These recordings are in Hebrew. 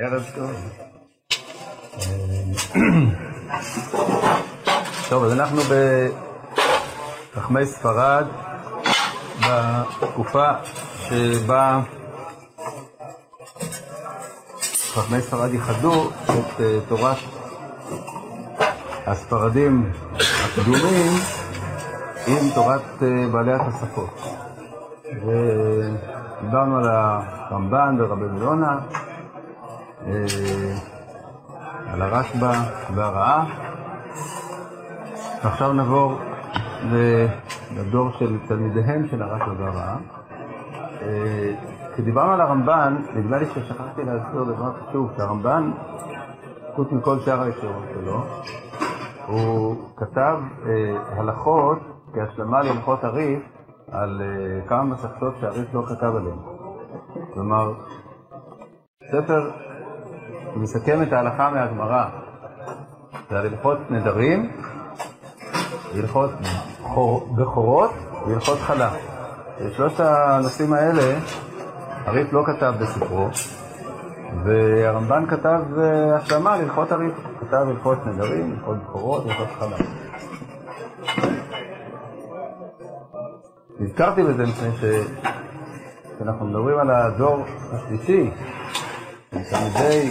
ערב טוב. טוב, אז אנחנו בחכמי ספרד, בתקופה שבה חכמי ספרד ייחדו את אה, תורת הספרדים הקדומים עם תורת אה, בעלי התוספות. ודיברנו על הרמב"ן ורבי יונה, אה, על הרשב"א והרעה. ועכשיו נעבור לדור של תלמידיהם של הרשב"א והרעה. אה, כשדיברנו על הרמב"ן, נדמה לי ששכחתי להזכיר דבר חשוב, שהרמב"ן, חוץ מכל שאר הישורות שלו, הוא כתב אה, הלכות כהשלמה להלכות הריף על uh, כמה מסכתות שהריף לא כתב עליהן. כלומר, ספר שמסכם את ההלכה מהגמרא, זה על הלכות נדרים, הלכות בכורות והלכות חלה. שלושת הנושאים האלה, הריף לא כתב בספרו, והרמב"ן כתב uh, השלמה להלכות הריף, כתב הלכות נדרים, הלכות בכורות והלכות חלה. נזכרתי בזה מפני שאנחנו מדברים על הדור השלישי, תלמידי,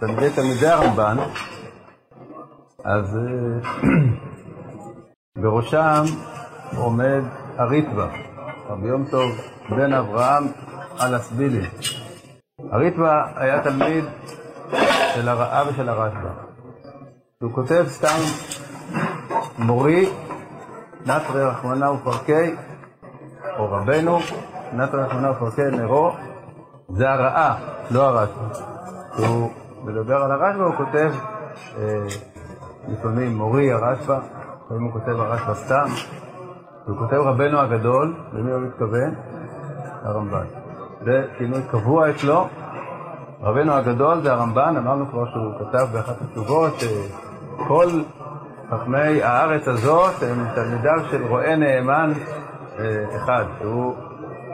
תלמידי תלמידי הרמב"ן, אז אה, בראשם עומד הריטב"א, רבי יום טוב בן אברהם אלסבילי. הריטב"א היה תלמיד של הרעה ושל הרשב"א. הוא כותב סתם מורי, נטרי רחמנא ופרקי, או רבנו, נתן רחמנא ופרקי נרו, זה הרעה, לא הרשב"א. כשהוא מדבר על הרשב"א הוא כותב אה, לפעמים מורי הרשב"א, לפעמים הוא כותב הרשב"א סתם, הוא כותב רבנו הגדול, למי הוא מתכוון? הרמב"ן. זה כינוי קבוע אצלו. רבנו הגדול זה הרמב"ן, אמרנו כבר שהוא כתב באחת התשובות שכל חכמי הארץ הזאת הם תלמידיו של רועה נאמן אחד, שהוא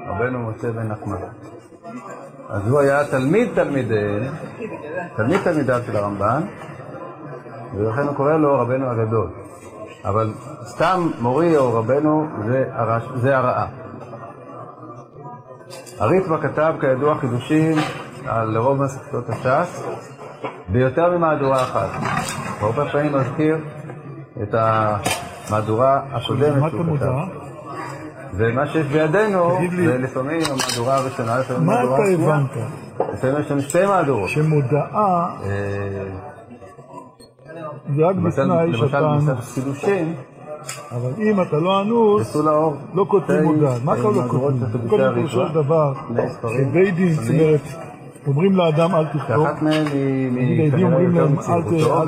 רבנו משה בן נחמן. אז הוא היה תלמיד תלמידיהם, תלמיד תלמידיו של הרמב"ן, ולכן הוא קורא לו רבנו הגדול. אבל סתם מורי או רבנו זה, הרש, זה הרעה. הריטב"א כתב כידוע חידושים על רוב מסכתות הש"ס ביותר ממהדורה אחת. הרבה פעמים מזכיר את המהדורה הקודמת שהוא כתב. ומה שיש בידינו, זה לפעמים המהדורה הראשונה, לפעמים המהדורה השנייה. מה אתה הבנת? לפעמים יש לנו שתי מהדורות. שמודעה אה, זה רק למשל, בתנאי למשל שאתה במסכת אנוס. קידושין, אבל אם אתה לא אנוס. לא כותבים מודעה. מה אה, כבר לא כותבים? קודם כל, הריטב"א, של דבר, שבית דין, זאת. אומרת, אומרים לאדם אל תכתוב, שאחת מהן היא כנראה אומרים להם אל ת- מצעירותו,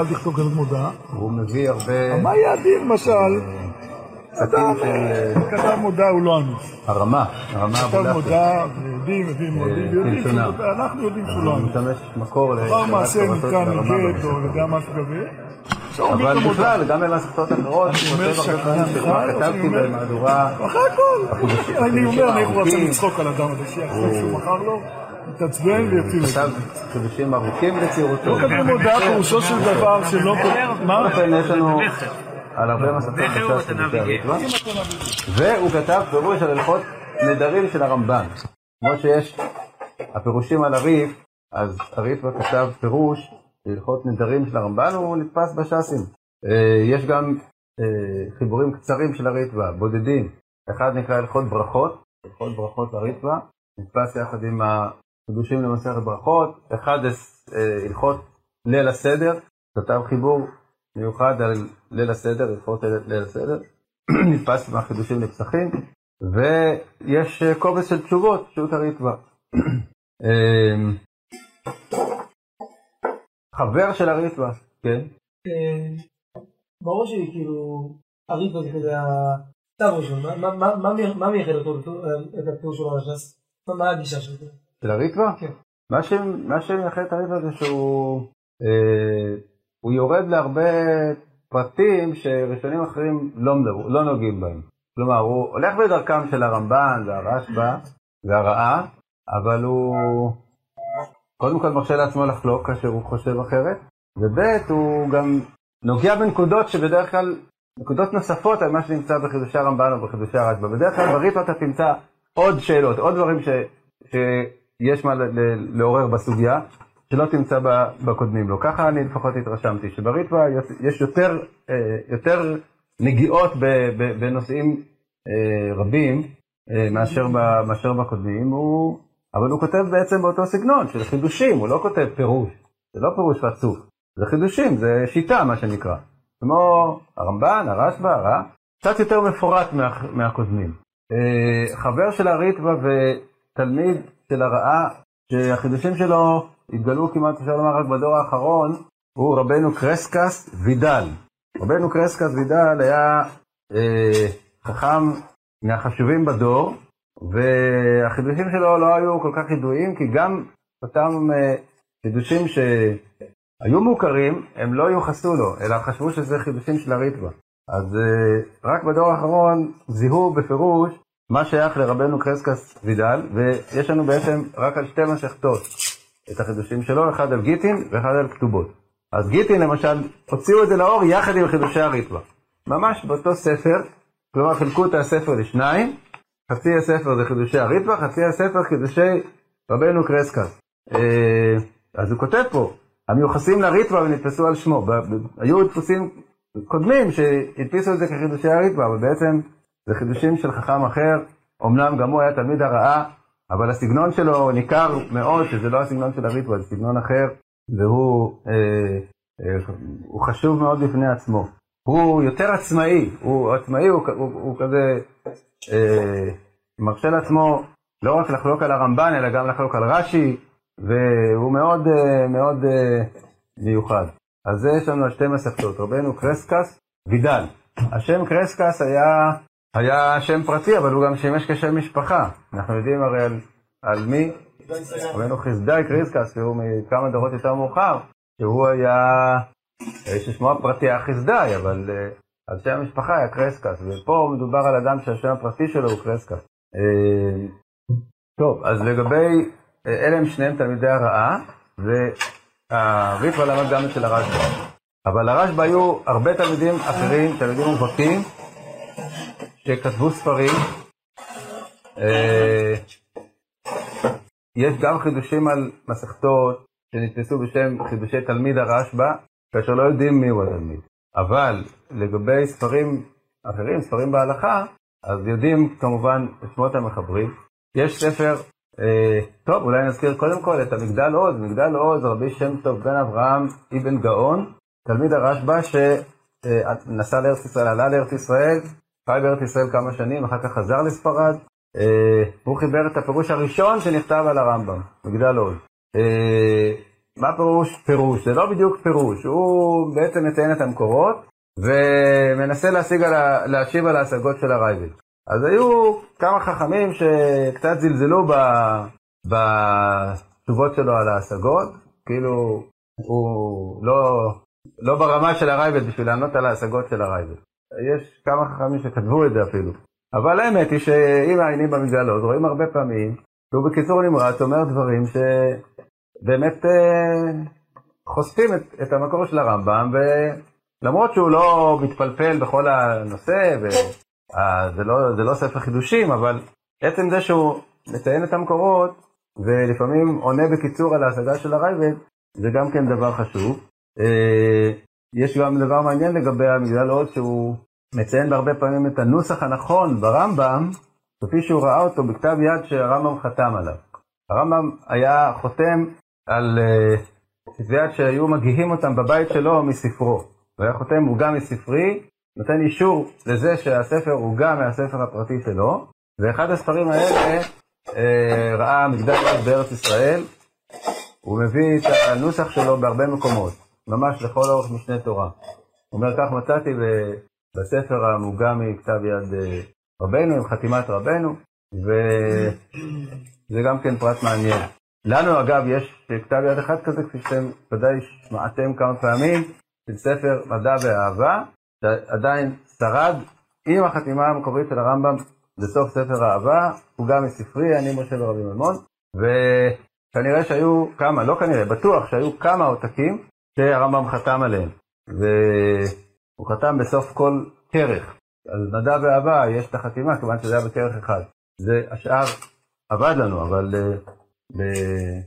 אל תכתוב כזאת מודעה. הוא מביא הרבה מה יהיה הדין למשל? פסקים של אה, כתב מודעה הוא לא אנוס. הרמה, הרמה כתב אבולעפיה. מודעה, ויודעים, מביאים מועדים, ויודעים כלשונם. שהוא- אנחנו יודעים שהוא לא אנוס. משמש מקור דבר להכרת מעשה הרמה מגט או. עכשיו הוא מביא אבל. בכלל, גם במסכתות אחרות, אומר אני אומר- במהדורה, אחרי הכל, אני אומר, רצה הארוכים. לצחוק על אדם הזה, שיחשוב שהוא מכר לו, יתעצבן ויפיל אותו. כתב חידושים ארוכים לצעירותו. לא כתוב מודעה פירושו של דבר שלא... מה? לכן יש לנו על הרבה מסכות חשש חידושי הריטב"א, והוא כתב פירוש על הלכות נדרים של הרמב"ן. כמו שיש הפירושים על הריף, אז הריטב"א כתב פירוש להלכות נדרים של הרמב"ן, הוא נתפס בש"סים. אה, יש גם אה, חיבורים קצרים של הריטב"א, בודדים. אחד נקרא הלכות ברכות, הלכות ברכות לריטב"א, נתפס יחד עם החידושים למסכת ברכות. אחד אה, הלכות ליל הסדר, כתב חיבור מיוחד על ליל הסדר, הלכות ליל ליל הסדר, נתפס מהחידושים לפסחים, ויש אה, קובץ של תשובות, תשובות הריטב"א. אה, חבר של הריטב"א, כן? אה, ברור שהיא כאילו, הריטב"א זה כזה הכתב ראשון, מה- מה- מה- מה מי- מה מייחד אותו, את הפירוש שלו על הש"ס? מה- הגישה שלו? של הריטב"א? כן. מה שמייחד את הריטב"א זה שהוא אה, הוא יורד להרבה פרטים שראשונים אחרים לא, מדבר, לא נוגעים בהם. כלומר, הוא הולך בדרכם של הרמב"ן והרשב"א והרעה, אבל הוא קודם כל מרשה לעצמו לחלוק כאשר הוא חושב אחרת, וב' הוא גם נוגע בנקודות שבדרך כלל, נקודות נוספות על מה שנמצא בחידושי הרמב"ן או בחידושי הרשב"א. בדרך כלל בריטו אתה תמצא עוד שאלות, עוד דברים ש, שיש מה לעורר בסוגיה, שלא תמצא בקודמים לו. ככה אני לפחות התרשמתי, שבריטווה יש יותר, אה, יותר נגיעות בנושאים אה, רבים אה, מאשר, מאשר בקודמים, הוא, אבל הוא כותב בעצם באותו סגנון של חידושים, הוא לא כותב פירוש, זה לא פירוש רצוף, זה חידושים, זה שיטה מה שנקרא, כמו הרמב"ן, הרשב"א, הר"א, קצת יותר מפורט מה, מהקודמים. חבר של הריטווה ותלמיד של הרעה, שהחידושים שלו התגלו כמעט, אפשר לומר, רק בדור האחרון, הוא רבנו קרסקס וידל. רבנו קרסקס וידל היה אה, חכם מהחשובים בדור, והחידושים שלו לא היו כל כך ידועים, כי גם אותם אה, חידושים שהיו מוכרים, הם לא יוחסו לו, אלא חשבו שזה חידושים של הריטב"א. אז אה, רק בדור האחרון זיהו בפירוש מה שייך לרבנו קרסקס וידל, ויש לנו בעצם רק על שתי משכתות את החידושים שלו, אחד על גיטין ואחד על כתובות. אז גיטין למשל, הוציאו את זה לאור יחד עם חידושי הריטב"א. ממש באותו ספר, כלומר חילקו את הספר לשניים, חצי הספר זה חידושי הריטב"א, חצי הספר חידושי רבנו קרסקס. אה, אז הוא כותב פה, המיוחסים לריטב"א ונתפסו על שמו. היו דפוסים קודמים שהדפיסו את זה כחידושי הריטב"א, אבל בעצם זה חידושים של חכם אחר, אמנם גם הוא היה תלמיד הרעה, אבל הסגנון שלו ניכר מאוד שזה לא הסגנון של הריטב"א, זה סגנון אחר, והוא אה, אה, חשוב מאוד בפני עצמו. הוא יותר עצמאי, הוא עצמאי, הוא, הוא, הוא כזה אה, מרשה לעצמו לא רק לחלוק על הרמב"ן, אלא גם לחלוק על רש"י, והוא מאוד אה, מאוד אה, מיוחד. אז זה יש לנו על שתי מסכתות, רבנו קרסקס וידל. השם קרסקס היה היה שם פרטי, אבל הוא גם שימש כשם משפחה. אנחנו יודעים הרי על, על מי? רבנו חסדאי קריסקס, שהוא מכמה דורות יותר מאוחר, שהוא היה, ששמו הפרטי היה חסדאי, אבל על שם המשפחה היה קרסקס, ופה מדובר על אדם שהשם הפרטי שלו הוא קרסקס. טוב, אז לגבי, אלה הם שניהם תלמידי הרעה, והריטב"א למד גם אצל הרשב"א. אבל לרשב"א היו הרבה תלמידים אחרים, תלמידים מובהקים, שכתבו ספרים. אה, יש גם חידושים על מסכתות שנתפסו בשם חידושי תלמיד הרשב"א, כאשר לא יודעים מיהו התלמיד. אבל לגבי ספרים אחרים, ספרים בהלכה, אז יודעים כמובן את שמות המחברים. יש ספר, אה, טוב, אולי נזכיר קודם כל את המגדל עוז. מגדל עוז, רבי שם טוב בן אברהם אבן גאון, תלמיד הרשב"א שנסע אה, לארץ ישראל, עלה לארץ ישראל, חי בארץ ישראל כמה שנים, אחר כך חזר לספרד. אה, הוא חיבר את הפירוש הראשון שנכתב על הרמב"ם, מגדל עוז. אה, מה פירוש פירוש? זה לא בדיוק פירוש, הוא בעצם מציין את המקורות ומנסה על ה... להשיב על ההשגות של הרייבד. אז היו כמה חכמים שקצת זלזלו ב... בתשובות שלו על ההשגות, כאילו הוא לא, לא ברמה של הרייבד בשביל לענות על ההשגות של הרייבד. יש כמה חכמים שכתבו את זה אפילו. אבל האמת היא שאם מעיינים במגדלות, רואים הרבה פעמים, שהוא בקיצור נמרץ אומר דברים שבאמת אה, חושפים את, את המקור של הרמב"ם, ולמרות שהוא לא מתפלפל בכל הנושא, וזה לא, לא ספר חידושים, אבל עצם זה שהוא מציין את המקורות, ולפעמים עונה בקיצור על ההשגה של הרייבד, זה גם כן דבר חשוב. אה, יש גם דבר מעניין לגבי המגדל עוד שהוא מציין בהרבה פעמים את הנוסח הנכון ברמב"ם, כפי שהוא ראה אותו בכתב יד שהרמב"ם חתם עליו. הרמב"ם היה חותם על uh, כתבי יד שהיו מגיהים אותם בבית שלו מספרו. הוא היה חותם גם מספרי, נותן אישור לזה שהספר גם מהספר הפרטי שלו, ואחד הספרים האלה uh, ראה מגדל יד בארץ ישראל, הוא מביא את הנוסח שלו בהרבה מקומות. ממש לכל אורך משנה תורה. הוא אומר, כך מצאתי בספר המוגה מכתב יד אה, רבנו, עם חתימת רבנו, וזה גם כן פרט מעניין. לנו אגב יש כתב יד אחד כזה, כפי שאתם ודאי שמעתם כמה פעמים, של ספר מדע ואהבה, שעדיין שרד עם החתימה המקורית של הרמב"ם בסוף ספר האהבה, הוא גם מספרי, אני משה ורבי ממון, כנראה שהיו כמה, לא כנראה, בטוח שהיו כמה עותקים שהרמב"ם חתם עליהם. והוא חתם בסוף כל כרך. על מדע ואהבה יש את החתימה, כיוון שזה היה בכרך אחד. זה השאר עבד לנו, אבל uh, ב-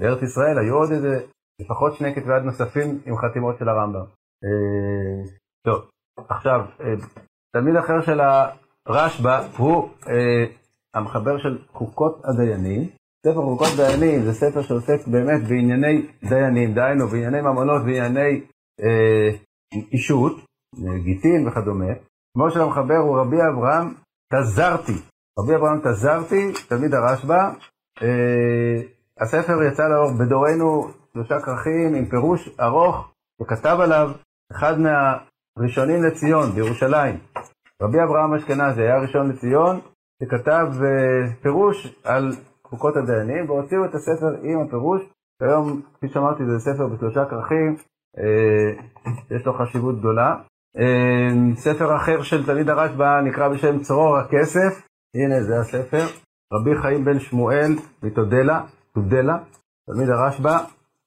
בארץ ישראל היו עוד איזה, לפחות שני כתבי יד נוספים עם חתימות של הרמב"ם. Uh, טוב, עכשיו, uh, תלמיד אחר של הרשב"א הוא uh, המחבר של חוקות הדיינים. ספר חוקות דיינים זה ספר שעוסק באמת בענייני דיינים, דהיינו בענייני ממונות, בענייני אה, אישות, גיטין וכדומה. שמו של המחבר הוא רבי אברהם תזרתי. רבי אברהם תזרתי, תלמיד הרשב"א. אה, הספר יצא לאור בדורנו שלושה כרכים עם פירוש ארוך, וכתב עליו אחד מהראשונים לציון בירושלים. רבי אברהם אשכנזי היה ראשון לציון, שכתב אה, פירוש על חוקות הדיינים, והוציאו את הספר עם הפירוש. היום, כפי שאמרתי, זה ספר בשלושה כרכים, אה, יש לו חשיבות גדולה. אה, ספר אחר של תלמיד הרשב"א נקרא בשם צרור הכסף, הנה זה הספר, רבי חיים בן שמואל מתודלה, תודלה, תלמיד הרשב"א,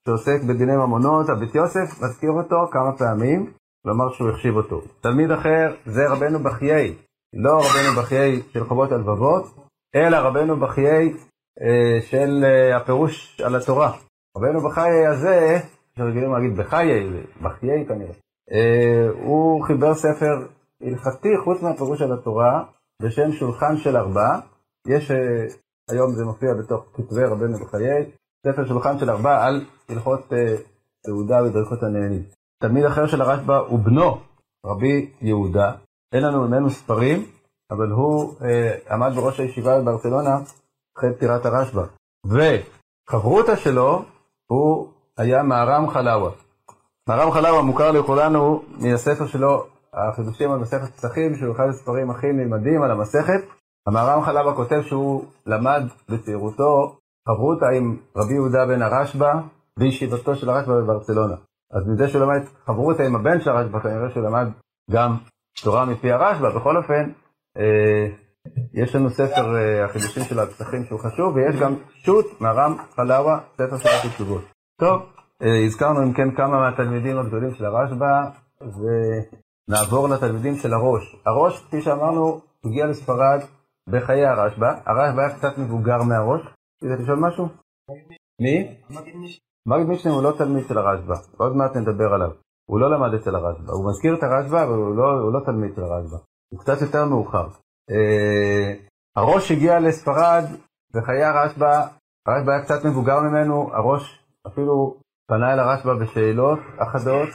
שעוסק בדיני ממונות, הבית יוסף מזכיר אותו כמה פעמים, כלומר שהוא החשיב אותו. תלמיד אחר זה רבנו בחיי, לא רבנו בחיי של חובות הלבבות, אלא רבנו בחיי של אה, הפירוש על התורה. רבנו בחיי הזה, שרגילים להגיד בחיי, בחיי כנראה, אה, הוא חיבר ספר הלכתי חוץ מהפירוש על התורה, בשם שולחן של ארבע. יש, היום זה מופיע בתוך כתבי רבנו בחיי, ספר שולחן של ארבע על הלכות סעודה ודרכות הנהנים. תלמיד אחר של הרשב"א הוא בנו, רבי יהודה. אין לנו ממנו ספרים, אבל הוא אה, עמד בראש הישיבה בברצלונה אחרי פטירת הרשב"א. וחברותא שלו, הוא היה מהר"ם חלאווה. מהר"ם חלאווה מוכר לכולנו מהספר שלו, החידושים על מסכת פסחים, שהוא אחד הספרים הכי נלמדים על המסכת. המהר"ם חלאווה כותב שהוא למד בצעירותו חברותא עם רבי יהודה בן הרשב"א בישיבתו של הרשב"א בברצלונה. אז מזה שהוא למד חברותא עם הבן של הרשב"א, כנראה שהוא למד גם תורה מפי הרשב"א. בכל אופן, אה, יש לנו ספר uh, החידושים של הפסחים שהוא חשוב, ויש גם שו"ת מהר"ם חלאווה, ספר של התשובות. טוב, uh, הזכרנו אם כן כמה מהתלמידים הגדולים של הרשב"א, ונעבור לתלמידים של הראש. הראש, כפי שאמרנו, הגיע לספרד בחיי הרשב"א. הרשב"א היה קצת מבוגר מהראש. רצית לשאול משהו? מי? מגיד מישנה הוא לא תלמיד של הרשב"א, עוד מעט נדבר עליו. הוא לא למד אצל הרשב"א, הוא מזכיר את הרשב"א, אבל הוא לא, הוא לא תלמיד של הרשב"א. הוא קצת יותר מאוחר. אה, הראש הגיע לספרד בחיי הרשב"א, הרשב"א היה קצת מבוגר ממנו, הראש אפילו פנה אל הרשב"א בשאלות אחדות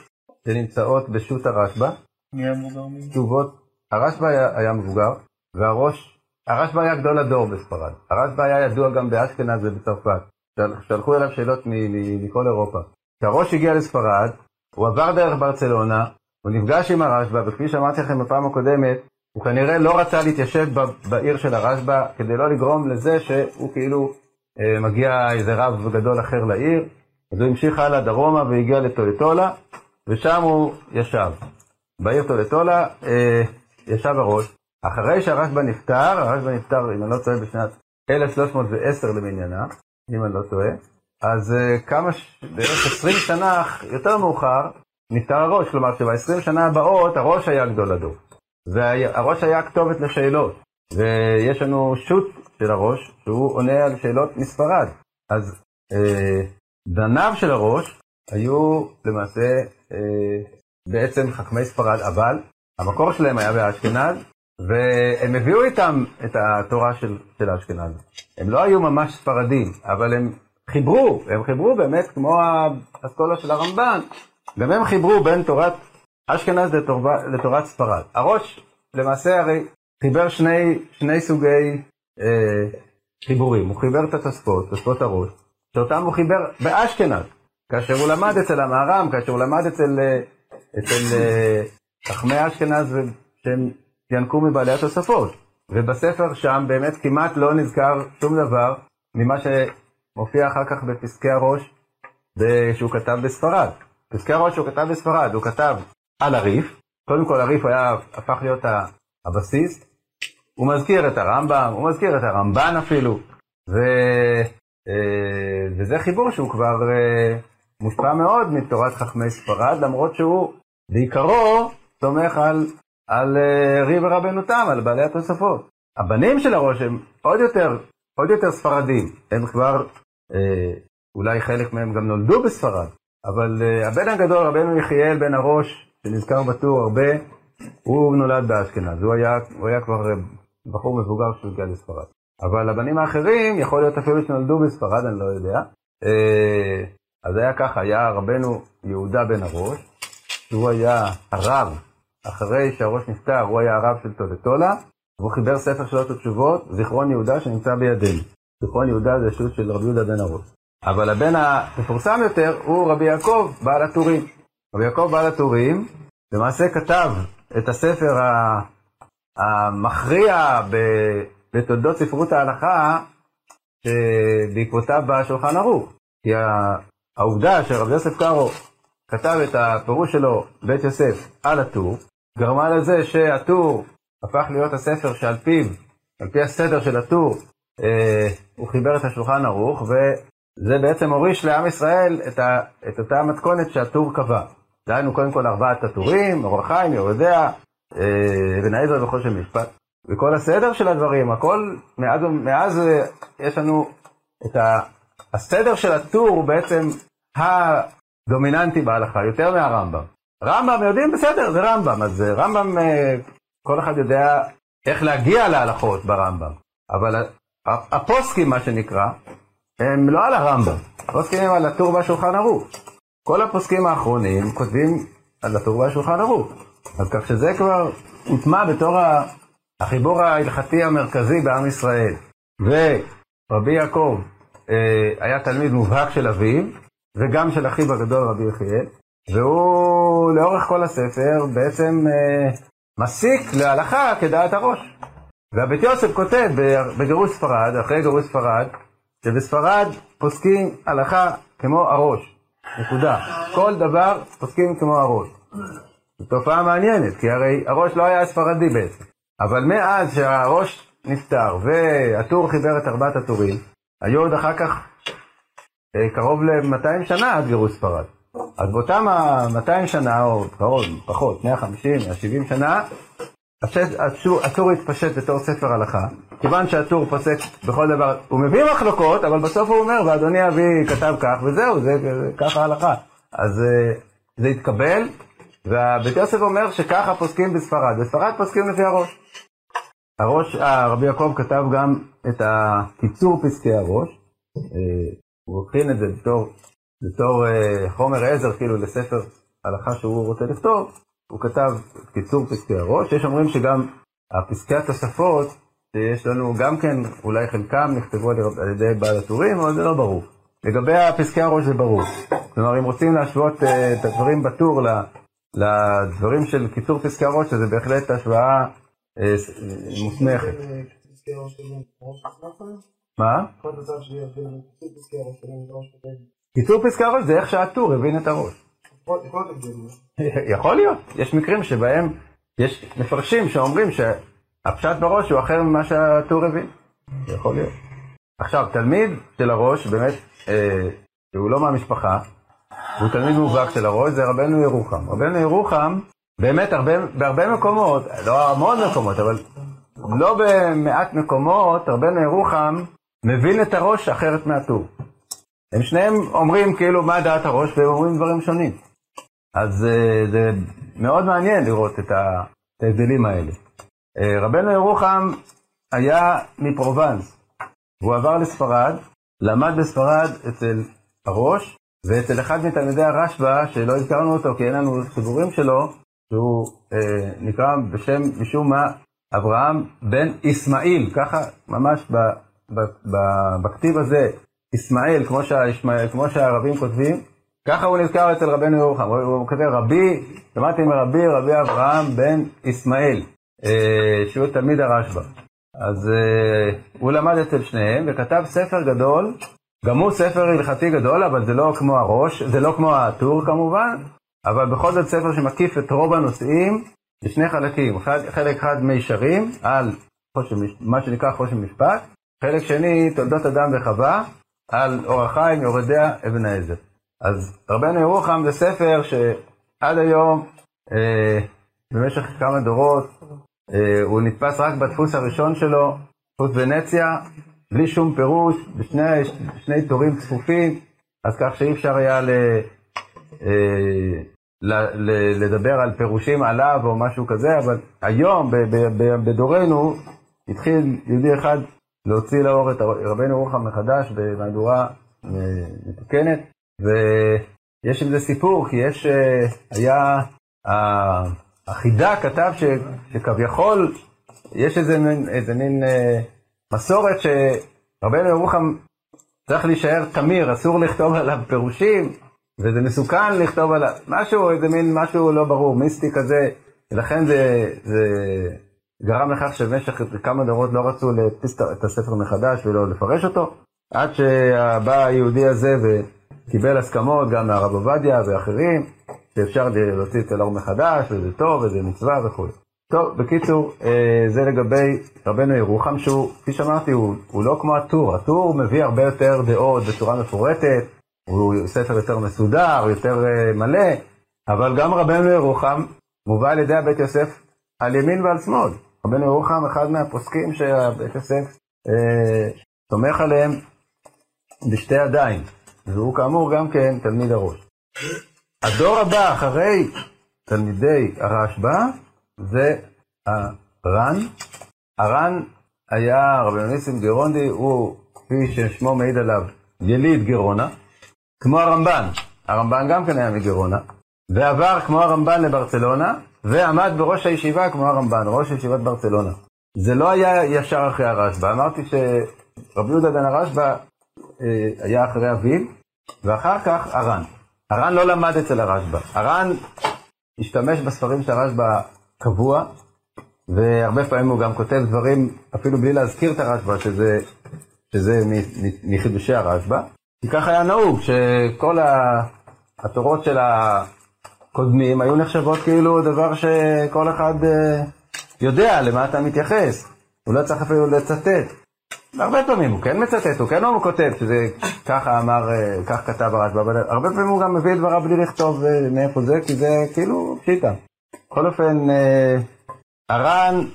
שנמצאות בשו"ת הרשב"א. מי היה מבוגר ממנו? תשובות, הרשב"א היה, היה מבוגר, והראש, הרשב"א היה גדול הדור בספרד. הרשב"א היה ידוע גם באשכנז ובצרפת. של- שלחו אליו שאלות מכל אירופה. כשהראש הגיע לספרד, הוא עבר דרך ברצלונה, הוא נפגש עם הרשב"א, וכפי שאמרתי לכם בפעם הקודמת, הוא כנראה לא רצה להתיישב בעיר של הרשב"א, כדי לא לגרום לזה שהוא כאילו אה, מגיע איזה רב גדול אחר לעיר, אז הוא המשיך הלאה דרומה והגיע לטולטולה, ושם הוא ישב. בעיר טולטולה אה, ישב הראש. אחרי שהרשב"א נפטר, הרשב"א נפטר, אם אני לא טועה, בשנת 1310 למניינם, אם אני לא טועה, אז אה, כמה, ש- בערך 20 שנה יותר מאוחר, נפטר הראש, כלומר שב-20 שנה הבאות הראש היה גדול הדור. והראש היה כתובת לשאלות, ויש לנו שו"ת של הראש, שהוא עונה על שאלות מספרד. אז אה, בניו של הראש היו למעשה אה, בעצם חכמי ספרד, אבל המקור שלהם היה באשכנז, והם הביאו איתם את התורה של, של האשכנז. הם לא היו ממש ספרדים, אבל הם חיברו, הם חיברו באמת כמו האסכולה של הרמב"ן, גם הם חיברו בין תורת אשכנז לתורת ספרד. הראש למעשה הרי חיבר שני, שני סוגי אה, חיבורים. הוא חיבר את התוספות, תוספות הראש, שאותם הוא חיבר באשכנז, כאשר הוא למד אצל המהר"ם, כאשר הוא למד אצל, אה, אה, חכמי אשכנז שהם ינקו מבעלי התוספות. ובספר שם באמת כמעט לא נזכר שום דבר ממה שמופיע אחר כך בפסקי הראש שהוא כתב בספרד. פסקי הראש שהוא כתב בספרד, הוא כתב על הריף, קודם כל הריף היה, הפך להיות הבסיס, הוא מזכיר את הרמב"ם, הוא מזכיר את הרמב"ן אפילו, אה, וזה חיבור שהוא כבר אה, מושפע מאוד מתורת חכמי ספרד, למרות שהוא בעיקרו סומך על, על אה, רי ורבנו תם, על בעלי התוספות. הבנים של הראש הם עוד יותר, עוד יותר ספרדים, הם כבר, אולי חלק מהם גם נולדו בספרד, אבל הבן הגדול, רבנו יחיאל בן הראש, שנזכר בטור הרבה, הוא נולד באשכנז, הוא היה, הוא היה כבר אה, בחור מבוגר כשהוא הגיע לספרד. אבל הבנים האחרים, יכול להיות אפילו שנולדו בספרד, אני לא יודע. אה, אז היה ככה, היה רבנו יהודה בן הראש, שהוא היה הרב, אחרי שהראש נפטר, הוא היה הרב של טולטולה, והוא חיבר ספר שאלות ותשובות, זיכרון יהודה, שנמצא בידינו. זיכרון יהודה זה שו"ת של רבי יהודה בן הראש. אבל הבן המפורסם יותר הוא רבי יעקב, בעל הטורים. רבי יעקב בעל הטורים, למעשה כתב את הספר המכריע בתולדות ספרות ההלכה, שבעקבותיו בא שולחן ערוך. כי העובדה שרבי יוסף קארו כתב את הפירוש שלו, בית יוסף, על הטור, גרמה לזה שהטור הפך להיות הספר שעל פיו, על פי הסדר של הטור, אה, הוא חיבר את השולחן ערוך, וזה בעצם הוריש לעם ישראל את, ה, את אותה מתכונת שהטור קבע. דהיינו קודם כל ארבעת הטורים, אור החיים, יהודיה, אה, אבן העזר וחושן משפט. וכל הסדר של הדברים, הכל, מאז, מאז אה, יש לנו את ה, הסדר של הטור הוא בעצם הדומיננטי בהלכה, יותר מהרמב"ם. רמב"ם יודעים, בסדר, זה רמב"ם, אז אה, רמב"ם, כל אחד יודע איך להגיע להלכות ברמב"ם, אבל הפוסקים, מה שנקרא, הם לא על הרמב"ם, הפוסקים הם על הטור והשולחן ערוך. כל הפוסקים האחרונים כותבים על הטור והשולחן ערוך. אז כך שזה כבר הוטמע בתור החיבור ההלכתי המרכזי בעם ישראל. ורבי יעקב אה, היה תלמיד מובהק של אביו, וגם של אחיו הגדול רבי יחיאל, והוא לאורך כל הספר בעצם אה, מסיק להלכה כדעת הראש. והבית יוסף כותב בגירוש ספרד, אחרי גירוש ספרד, שבספרד פוסקים הלכה כמו הראש, נקודה. כל דבר פוסקים כמו הראש. זו תופעה מעניינת, כי הרי הראש לא היה ספרדי בעצם. אבל מאז שהראש נפטר והטור חיבר את ארבעת הטורים, היו עוד אחר כך אה, קרוב ל-200 שנה עד גירוש ספרד. אז באותם ה-200 שנה, או קרוב, פחות, 150, 170 שנה, הטור- התפשט בתור ספר הלכה, כיוון שהטור פוסק בכל דבר, הוא מביא מחלוקות, אבל בסוף הוא אומר, ואדוני אבי כתב כך, וזהו, זה זה ככה ההלכה. אז אה, זה התקבל, והבית יוסף אומר שככה פוסקים בספרד, בספרד פוסקים לפי הראש. הראש, אה, רבי יעקב כתב גם את הקיצור פסקי הראש, אה, הוא הכין את זה בתור, בתור חומר עזר כאילו לספר הלכה שהוא רוצה לכתוב, הוא כתב קיצור פסקי הראש, יש אומרים שגם הפסקי התוספות, שיש לנו גם כן, אולי חלקם נכתבו על על ידי בעל הטורים, אבל זה לא ברור. לגבי הפסקי הראש זה ברור. כלומר, אם רוצים להשוות אה, את הדברים בטור ל- לדברים של קיצור פסקי הראש, אז זה בהחלט השוואה אה, ס- אה, מוסמכת. מה? קיצור פסקי הראש זה איך שהטור הבין את הראש. יכול להיות, יש מקרים שבהם יש מפרשים שאומרים שהפשט בראש הוא אחר ממה שהטור הבין. יכול להיות. עכשיו, תלמיד של הראש, באמת, אה, שהוא לא מהמשפחה, הוא תלמיד מובהק של הראש, זה רבנו ירוחם. רבנו ירוחם, באמת, הרבה, בהרבה מקומות, לא המון מקומות, אבל לא במעט מקומות, רבנו ירוחם מבין את הראש אחרת מהטור. הם שניהם אומרים כאילו מה דעת הראש, והם אומרים דברים שונים. אז אה, זה מאוד מעניין לראות את ההבדלים האלה. אה, רבנו ירוחם היה מפרובנס, והוא עבר לספרד, למד בספרד אצל הראש, ואצל אחד מתלמידי הרשב"א, שלא הזכרנו אותו כי אין לנו חיבורים שלו, שהוא אה, נקרא בשם, משום מה, אברהם בן ישמעאל, ככה ממש ב, ב, ב, בכתיב הזה, ישמעאל, כמו, כמו שהערבים כותבים, ככה הוא נזכר אצל רבנו ירוחם, הוא, כותב רבי, שמעתי מרבי, רבי אברהם בן ישמעאל, אה, שהוא תלמיד הרשב"א. אז אה, הוא למד אצל שניהם וכתב ספר גדול, גם הוא ספר הלכתי גדול, אבל זה לא כמו הראש, זה לא כמו הטור כמובן, אבל בכל זאת ספר שמקיף את רוב הנושאים בשני חלקים, חלק, אחד מישרים על חושן, מש- מה שנקרא חושן משפט, חלק שני תולדות אדם וחווה, על אור החיים יורדיה אבן העזר. אז רבנו ירוחם זה ספר שעד היום, אה, במשך כמה דורות, אה, הוא נתפס רק בדפוס הראשון שלו, דפוס ונציה, בלי שום פירוש, בשני טורים צפופים, אז כך שאי אפשר היה ל, אה, ל, ל, לדבר על פירושים עליו או משהו כזה, אבל היום, ב, ב, ב, בדורנו, התחיל יהודי אחד להוציא לאור את רבנו רוחם מחדש במהדורה אה, מתוקנת, ויש עם זה סיפור, כי יש, אה, היה, החידה כתב ש, שכביכול יש איזה מין, איזה מין אה, מסורת שרבנו ירוחם צריך להישאר תמיר, אסור לכתוב עליו פירושים, וזה מסוכן לכתוב עליו, משהו, איזה מין משהו לא ברור, מיסטי כזה, ולכן זה, זה גרם לכך שבמשך כמה דורות לא רצו להדפיס את הספר מחדש ולא לפרש אותו, עד שבא היהודי הזה וקיבל הסכמות גם מהרב עובדיה ואחרים, שאפשר להוציא את אלאור מחדש, וזה טוב, וזה מצווה וכו'. טוב, בקיצור, אה, זה לגבי רבנו ירוחם, שהוא, כפי שאמרתי, הוא, הוא לא כמו הטור. הטור מביא הרבה יותר דעות בצורה מפורטת, הוא ספר יותר מסודר, יותר אה, מלא, אבל גם רבנו ירוחם מובא על ידי הבית יוסף על ימין ועל שמאל. רבנו ירוחם, אחד מהפוסקים שהבית יוסף אה, תומך עליהם בשתי ידיים, והוא כאמור גם כן תלמיד הראש. הדור הבא אחרי תלמידי הרשב"א זה הר"ן. הר"ן היה, רבי ניסים גרונדי, הוא, כפי ששמו מעיד עליו, יליד גרונה, כמו הרמב"ן. הרמב"ן גם כן היה מגרונה, ועבר כמו הרמב"ן לברצלונה, ועמד בראש הישיבה כמו הרמב"ן, ראש ישיבת ברצלונה. זה לא היה ישר אחרי הרשב"א, אמרתי שרבי יהודה בן הרשב"א היה אחרי אביו, ואחר כך הר"ן. הר"ן לא למד אצל הרשב"א. הר"ן השתמש בספרים של הרשב"א קבוע, והרבה פעמים הוא גם כותב דברים, אפילו בלי להזכיר את הרשב"א, שזה, שזה מחידושי הרשב"א. כי ככה היה נהוג, שכל התורות של הקודמים היו נחשבות כאילו דבר שכל אחד אה, יודע למה אתה מתייחס. הוא לא צריך אפילו לצטט. הרבה פעמים הוא כן מצטט, הוא כן לא כותב שזה ככה אמר, אה, כך כתב הרשב"א, אבל הרבה פעמים הוא גם מביא את דבריו בלי לכתוב אה, מאיפה זה, כי זה כאילו פשיטה. בכל אופן, אה, הר"ן,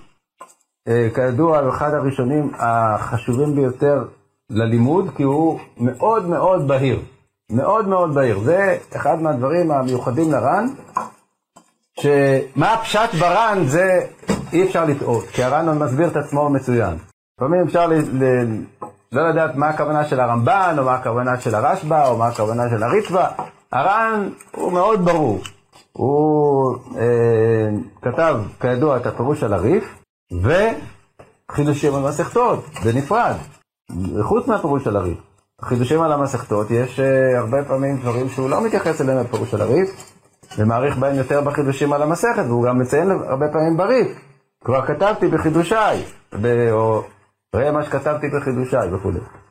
כידוע, הוא אחד הראשונים החשובים ביותר ללימוד, כי הוא מאוד מאוד בהיר. מאוד מאוד בהיר. זה אחד מהדברים המיוחדים לר"ן, שמה הפשט בר"ן זה אי אפשר לטעות, כי הר"ן מסביר את עצמו מצוין. לפעמים אפשר ל, ל, לא לדעת מה הכוונה של הרמב"ן, או מה הכוונה של הרשב"א, או מה הכוונה של הריטב"א. הר"ן הוא מאוד ברור. הוא אה, כתב, כידוע, את הפירוש על הריף, וחידושים על מסכתות, בנפרד, חוץ מהפירוש על הריף. חידושים על המסכתות, יש אה, הרבה פעמים דברים שהוא לא מתייחס אליהם בפירוש על הריף, ומעריך בהם יותר בחידושים על המסכת, והוא גם מציין הרבה פעמים בריף. כבר כתבתי בחידושיי, או ראה מה שכתבתי בחידושיי וכו'.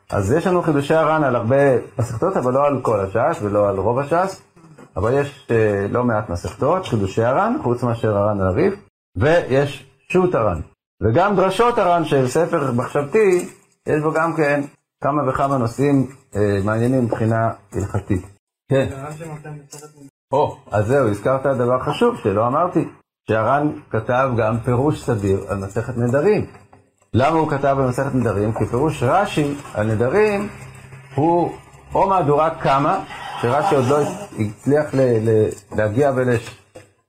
אז יש לנו חידושי הר"ן על הרבה מסכתות, אבל לא על כל הש"ס ולא על רוב הש"ס, אבל יש אה, לא מעט מסכתות, חידושי הר"ן, חוץ מאשר הר"ן הריף, ויש שו"ת הר"ן. וגם דרשות הר"ן של ספר מחשבתי, יש בו גם כן כמה וכמה נושאים אה, מעניינים מבחינה הלכתית. כן. או, אז זהו, הזכרת דבר חשוב שלא אמרתי, שהר"ן כתב גם פירוש סדיר על מסכת נדרים. למה הוא כתב במסכת נדרים? כי פירוש רש"י על נדרים הוא או מהדורה קמא, שרש"י עוד לא הצליח ל- ל- להגיע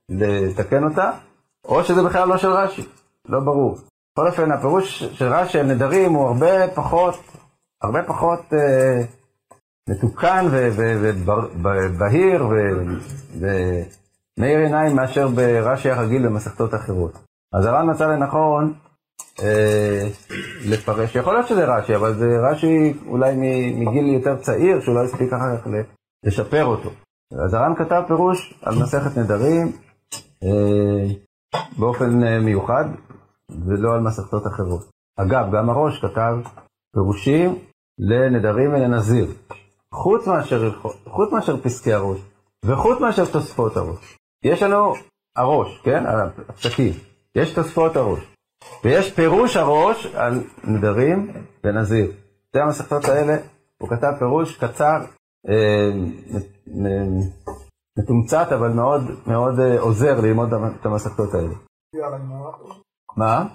ולתקן אותה, או שזה בכלל לא של רש"י, לא ברור. בכל אופן, הפירוש של רש"י על נדרים הוא הרבה פחות, הרבה פחות אה, מתוקן ובהיר ומאיר עיניים מאשר ברש"י הרגיל במסכתות אחרות. אז הר"ן מצא לנכון לפרש, יכול להיות שזה רש"י, אבל זה רש"י אולי מגיל יותר צעיר, שהוא לא הספיק אחר כך לשפר אותו. אז הר"ן כתב פירוש על מסכת נדרים אה, באופן אה, מיוחד, ולא על מסכתות אחרות. אגב, גם הראש כתב פירושים לנדרים ולנזיר, חוץ מאשר, חוץ מאשר פסקי הראש, וחוץ מאשר תוספות הראש. יש לנו הראש, כן? הפסקים. יש תוספות הראש. ויש פירוש הראש על נדרים ונזיר. שתי המסכתות האלה הוא כתב פירוש קצר, אה, מתומצת, אבל מאוד מאוד אה, עוזר ללמוד את המסכתות האלה. מה?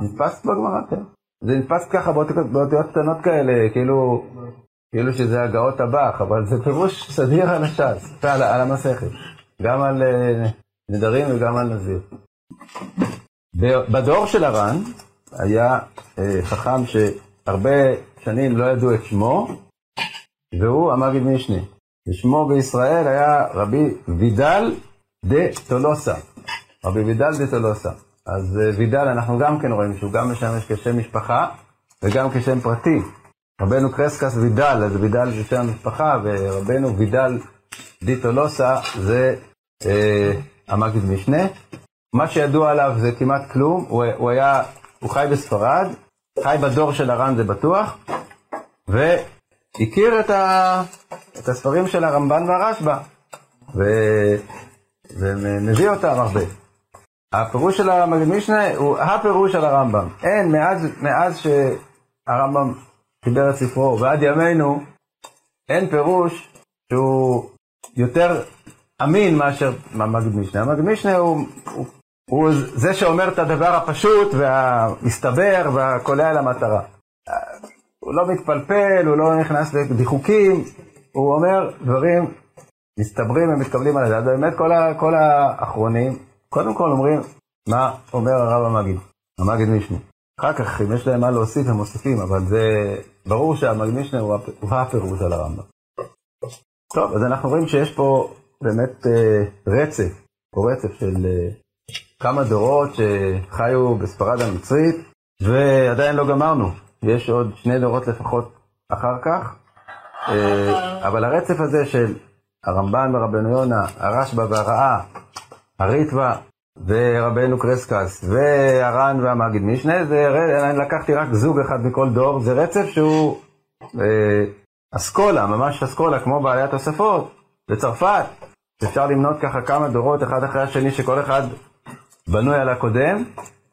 נתפס בגמרא, כן. זה נתפס ככה באותיות קטנות כאלה, כאילו, כאילו שזה הגאות הבח, אבל זה פירוש סדיר על הש"ס, על, על המסכת, גם על אה, נדרים וגם על נזיר. בדור של הר"ן היה אה, חכם שהרבה שנים לא ידעו את שמו, והוא המגיד משנה. ושמו בישראל היה רבי וידל דה טולוסה. רבי וידל דה טולוסה. אז אה, וידל אנחנו גם כן רואים שהוא גם משמש כשם משפחה וגם כשם פרטי. רבנו קרסקס וידל, אז וידל זה שם משפחה, ורבנו וידל דה טולוסה זה אה, המגיד משנה. מה שידוע עליו זה כמעט כלום, הוא, הוא היה, הוא חי בספרד, חי בדור של הר"ן זה בטוח, והכיר את, ה, את הספרים של הרמב"ן והרשב"א, ומביא אותם הרבה. הפירוש של המגיד משנה הוא הפירוש של הרמב"ם. אין, מאז, מאז שהרמב"ם חיבר את ספרו ועד ימינו, אין פירוש שהוא יותר אמין מאשר המגיד משנה. המגיד משנה הוא, הוא, הוא זה שאומר את הדבר הפשוט והמסתבר והקולע למטרה. הוא לא מתפלפל, הוא לא נכנס לדיחוקים, הוא אומר דברים מסתברים ומתקבלים על הדעת. באמת כל, ה, כל האחרונים, קודם כל אומרים מה אומר הרב המגיד, המגיד משנה. אחר כך, אם יש להם מה להוסיף, הם מוסיפים, אבל זה ברור שהמגיד משנה הוא, הוא הפירוש על הרמב"ם. טוב, אז אנחנו רואים שיש פה באמת אה, רצף, או רצף של אה, כמה דורות שחיו בספרד המצרית, ועדיין לא גמרנו. יש עוד שני דורות לפחות אחר כך, אה, אבל הרצף הזה של הרמב"ן ורבנו יונה, הרשב"א והרעה, הריטב"א ורבנו קרסקס והר"ן והמגיד משנה, זה, אני לקחתי רק זוג אחד מכל דור, זה רצף שהוא אה, אסכולה, ממש אסכולה, כמו בעלי התוספות בצרפת, אפשר למנות ככה כמה דורות אחד אחרי השני שכל אחד בנוי על הקודם,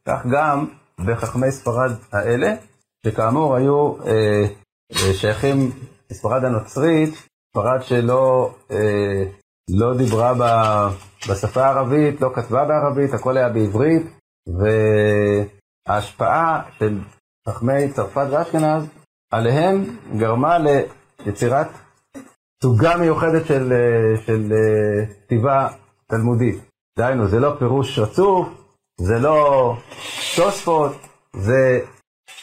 כך גם בחכמי ספרד האלה, שכאמור היו אה, אה, שייכים לספרד הנוצרית, ספרד שלא אה, לא דיברה ב, בשפה הערבית, לא כתבה בערבית, הכל היה בעברית, וההשפעה של חכמי צרפת ואשכנז עליהם גרמה ליצירת סוגה מיוחדת של, אה, של אה, כתיבה תלמודית. דהיינו, זה לא פירוש רצוף, זה לא תוספות, זה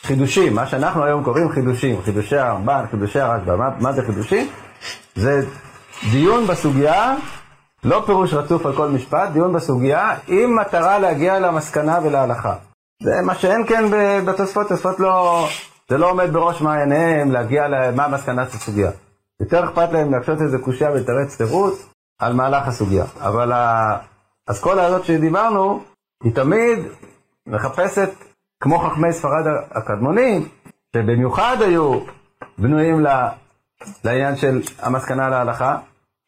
חידושים, מה שאנחנו היום קוראים חידושים, חידושי הרמב"ן, חידושי הרשב"א, מה, מה זה חידושים? זה דיון בסוגיה, לא פירוש רצוף על כל משפט, דיון בסוגיה, עם מטרה להגיע למסקנה ולהלכה. זה מה שאין כן בתוספות, תוספות לא, זה לא עומד בראש מעייניהם להגיע למה המסקנה של הסוגיה. יותר אכפת להם להקשות איזה קושייה ולתרץ תירוץ על מהלך הסוגיה. אבל האסכולה הזאת שדיברנו, היא תמיד מחפשת, כמו חכמי ספרד הקדמונים, שבמיוחד היו בנויים לעניין של המסקנה להלכה,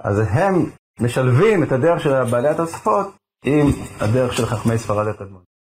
אז הם משלבים את הדרך של בעלי התוספות עם הדרך של חכמי ספרד הקדמונים.